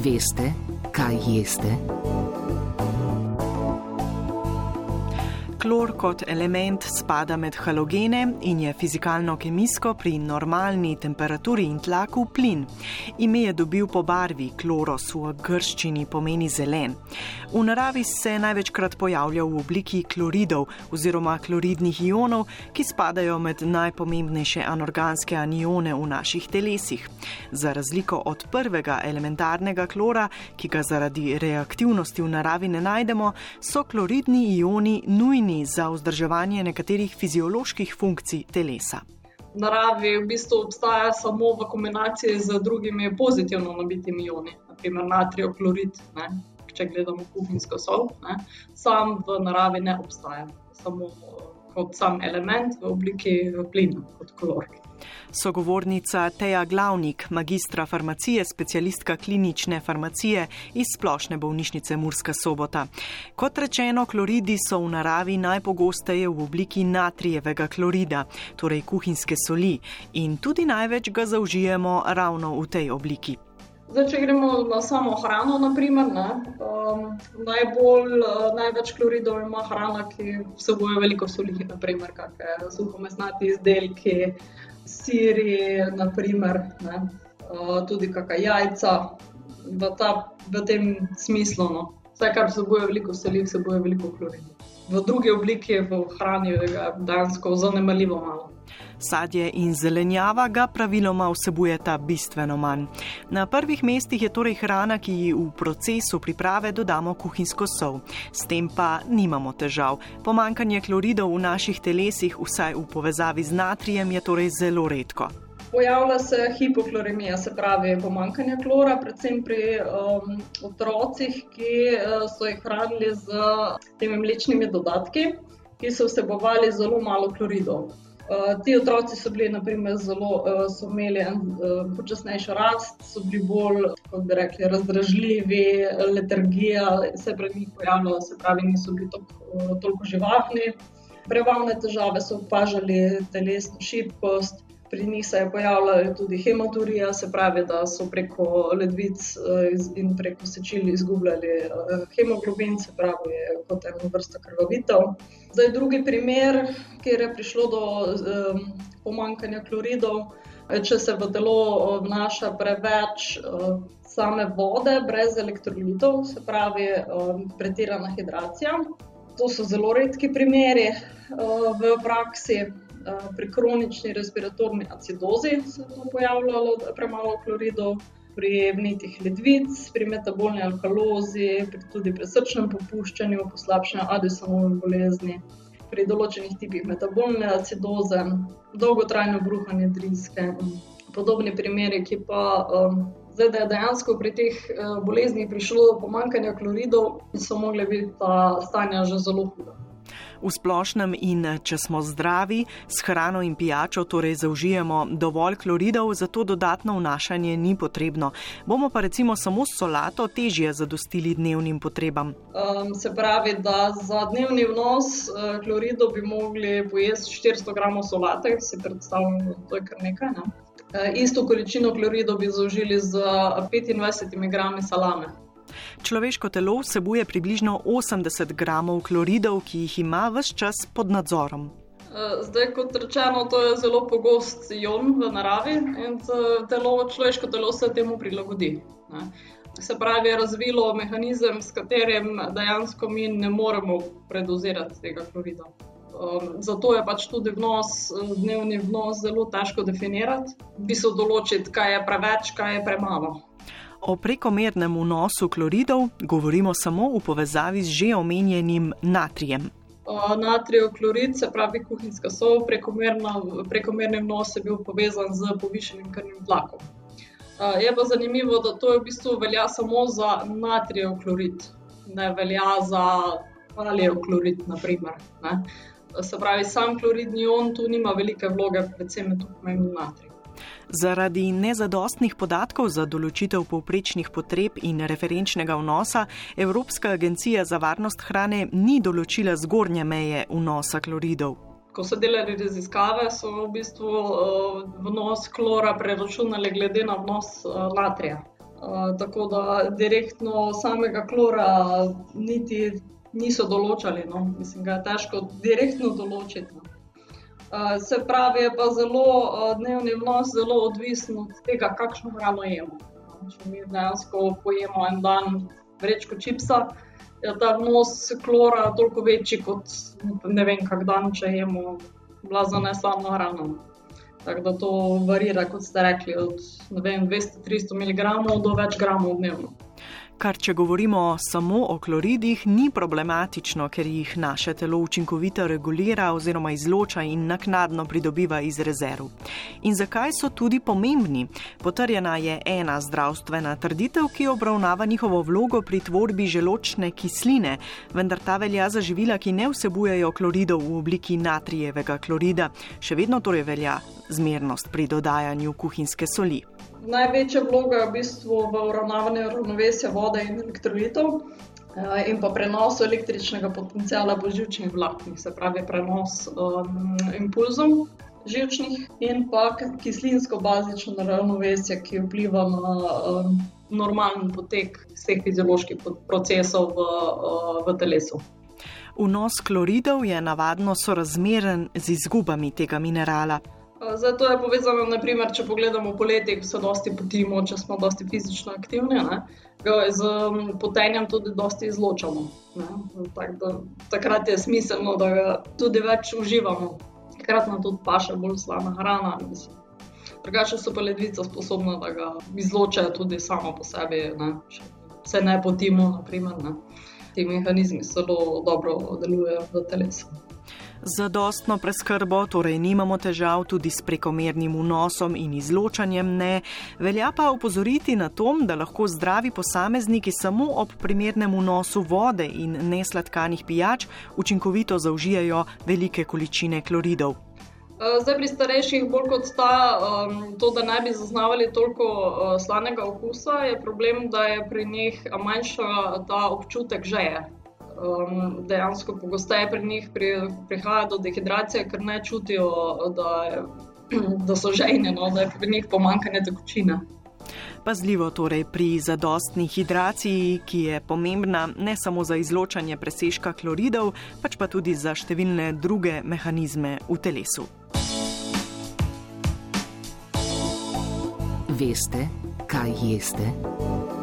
Veste, kaj jeste? Klor kot element spada med halogene in je fizikalno-kemijsko pri normalni temperaturi in tlaku plin. Ime je dobil po barvi, kloros v grščini pomeni zelen. V naravi se največkrat pojavlja v obliki kloridov oziroma kloridnih ionov, ki spadajo med najpomembnejše anorganske anione v naših telesih. Za razliko od prvega elementarnega klora, ki ga zaradi reaktivnosti v naravi ne najdemo, so kloridni ioni nujni za vzdrževanje nekaterih fizioloških funkcij telesa? V naravi v bistvu obstaja samo v kombinaciji z drugimi pozitivno nabitimi ioni, naprimer natrijev klorid, ne, če gledamo kuhinjsko sol. Ne, sam v naravi ne obstaja, samo kot sam element v obliki plina, kot klor sogovornica Teja Glavnik, magistra farmacije, specialistka klinične farmacije iz splošne bolnišnice Murska sobota. Kot rečeno, kloridi so v naravi najpogosteje v obliki natrijevega klorida, torej kuhinjske soli, in tudi največ ga zaužijemo ravno v tej obliki. Zdaj, če gremo na samo hrano, naprimer, ne, um, najbolj, uh, največ kloridov ima hrana, ki vsebuje veliko soli, naprimer, kakšne suhomesnati izdelki, siri, naprimer, ne, uh, tudi kakšna jajca, v, ta, v tem smislu. No. Vse, kar vsebuje veliko soli, vsebuje veliko kloridov. V drugi obliki, v hrani, je ga dejansko zanemarljivo malo. Sadje in zelenjava ga praviloma vsebujeta bistveno manj. Na prvih mestih je torej hrana, ki ji v procesu priprave dodamo kuhinjsko sol. S tem pa nimamo težav. Pomankanje kloridov v naših telesih, vsaj v povezavi z natrijem, je torej zelo redko. Pojavlja se hipokloremija, se pravi pomankanje klora, predvsem pri um, otrocih, ki uh, so jih hranili z temi mlečnimi dodatki, ki so vsebovali zelo malo kloridov. Uh, ti otroci so bili, naprimer, zelo, uh, so imeli en uh, počasnejšo rast, so bili bolj, kako bi rekli, razdražljivi, letargija se je pred njih pojavljala, se pravi, niso bili tok, toliko živahni. Prebavne težave so opažali, telesno šibkost, Pri njih se je pojavljala tudi hematurija, se pravi, da so preko ledvic eh, in preko sečil izgubljali eh, hemoglobin, se pravi, kot ena vrsta krvavitev. Zdaj, drugi primer, kjer je prišlo do um, pomankanja kloridov, če se v telo vnaša preveč uh, same vode, brez elektrolitov, se pravi, um, pretirana hidracija. To so zelo redki primeri uh, v praksi. Eh, pri kronični respiratorni acidozi se je to pojavljalo, premalo kloridov, pri vnetih ledvic, pri metabolni alkalozi, pri tudi pri srčnem popuščanju, poslabšanju Addisonove bolezni, pri določenih tipih metabolne acidoze, dolgotrajno bruhanje driske in podobni primeri, ki pa. Um, Zdaj, da je dejansko pri teh boleznih prišlo do pomankanja kloridov, so mogli biti ta stanja že zelo huda. V splošnem in če smo zdravi, s hrano in pijačo torej zaužijemo dovolj kloridov, zato dodatno vnašanje ni potrebno. Bomo pa recimo samo s solato težje zadostili dnevnim potrebam. Um, se pravi, da za dnevni vnos uh, kloridov bi mogli pojesti 400 gramov solate, si predstavljamo, da je kar nekaj. Ne? Uh, isto količino kloridov bi zaužili z 25 grami salame. Človeško telo vsebuje približno 80 gramov kloridov, ki jih ima vse čas pod nadzorom. Eh, zdaj, kot rečeno, to je zelo pogost ion v naravi in telo, človeško telo se temu prilagodi. Ne. Se pravi, je razvilo mehanizem, s katerim dejansko mi ne moremo predozirati tega klorida. Um, zato je pač tudi vnos, dnevni vnos zelo težko definirati, bi se določiti, kaj je preveč, kaj je premalo. O prekomernem vnosu kloridov govorimo samo v povezavi z že omenjenim natrijem. Natrijev klorid, se pravi kuhinjska sol, prekomerni vnos je bil povezan z povišenim krvnim tlakom. Je pa zanimivo, da to v bistvu velja samo za natrijev klorid, ne velja za kalijev klorid. Naprimer, se pravi, sam kloridni ion tu nima velike vloge, predvsem je tu pomemben natrij. Zaradi nezadostnih podatkov za določitev povprečnih potreb in referenčnega vnosa, Evropska agencija za varnost hrane ni določila zgornje meje vnosa kloridov. Ko so delali raziskave, so v bistvu uh, vnos klora preračunali glede na vnos uh, natrija. Uh, tako da direktno samega klora niti niso določali. No. Mislim, da je težko direktno določiti. No. Uh, se pravi, je pa zelo uh, dnevni vnos, zelo odvisen od tega, kakšno hrano jemo. Če mi dejansko pojemo en dan vrečko čipsa, je ta vnos klora toliko večji kot ne vem, kak dan, če jemo blazno neslano hrano. Tako da to varira, kot ste rekli, od 200-300 mg do več gramov dnevno kar če govorimo samo o kloridih, ni problematično, ker jih naše telo učinkovito regulira oziroma izloča in naknadno pridobiva iz rezerv. In zakaj so tudi pomembni? Potrjena je ena zdravstvena trditev, ki obravnava njihovo vlogo pri tvorbi želočne kisline, vendar ta velja za živila, ki ne vsebujejo kloridov v obliki natrijevega klorida. Še vedno torej velja zmernost pri dodajanju kuhinjske soli. Največja vloga je v bistvu v uravnavanju ravnovesja vode in elektrolitov eh, in pa prenosu električnega potencijala po žilčnih vlaknih, se pravi prenos um, impulzov žilčnih in pa kislinsko-bazično ravnovesje, ki vpliva na um, normalen potek vseh fizioloških procesov v, v telesu. Vnos kloridov je navadno sorazmeren z izgubami tega minerala. Zato je povezano, naprimer, če pogledamo poletje, ko se dosti potimo, če smo dosti fizično aktivni, ne, z potenjem tudi dosti izločamo. Tak, da, takrat je smiselno, da ga tudi več uživamo. Takrat nam tudi paše bolj slana hrana. Drugače so pa ledvice sposobne, da ga izločajo tudi samo po sebi, ne, se ne potimo, naprimer. Ne. Ti mehanizmi zelo dobro delujejo v telesu. Zadostno preskrbo, torej nimamo težav tudi s prekomernim vnosom in izločanjem ne, velja pa upozoriti na to, da lahko zdravi posamezniki samo ob primernem vnosu vode in nesladkanih pijač učinkovito zaužijajo velike količine kloridov. Eh, zdaj pri starejših, bolj kot ta, to, da ne bi zaznavali toliko uh, slanega okusa, je problem, da je pri njih manjša ta občutek žeje um, dejansko pogosteje pri njih pri, prihaja do dehidracije, ker ne čutijo, da, je, da so žejne, no, da je pri njih pomankanje tekočine. Pazljivo torej pri zadostni hidraciji, ki je pomembna ne samo za izločanje presežka kloridov, pač pa tudi za številne druge mehanizme v telesu. Veste, kaj jeste?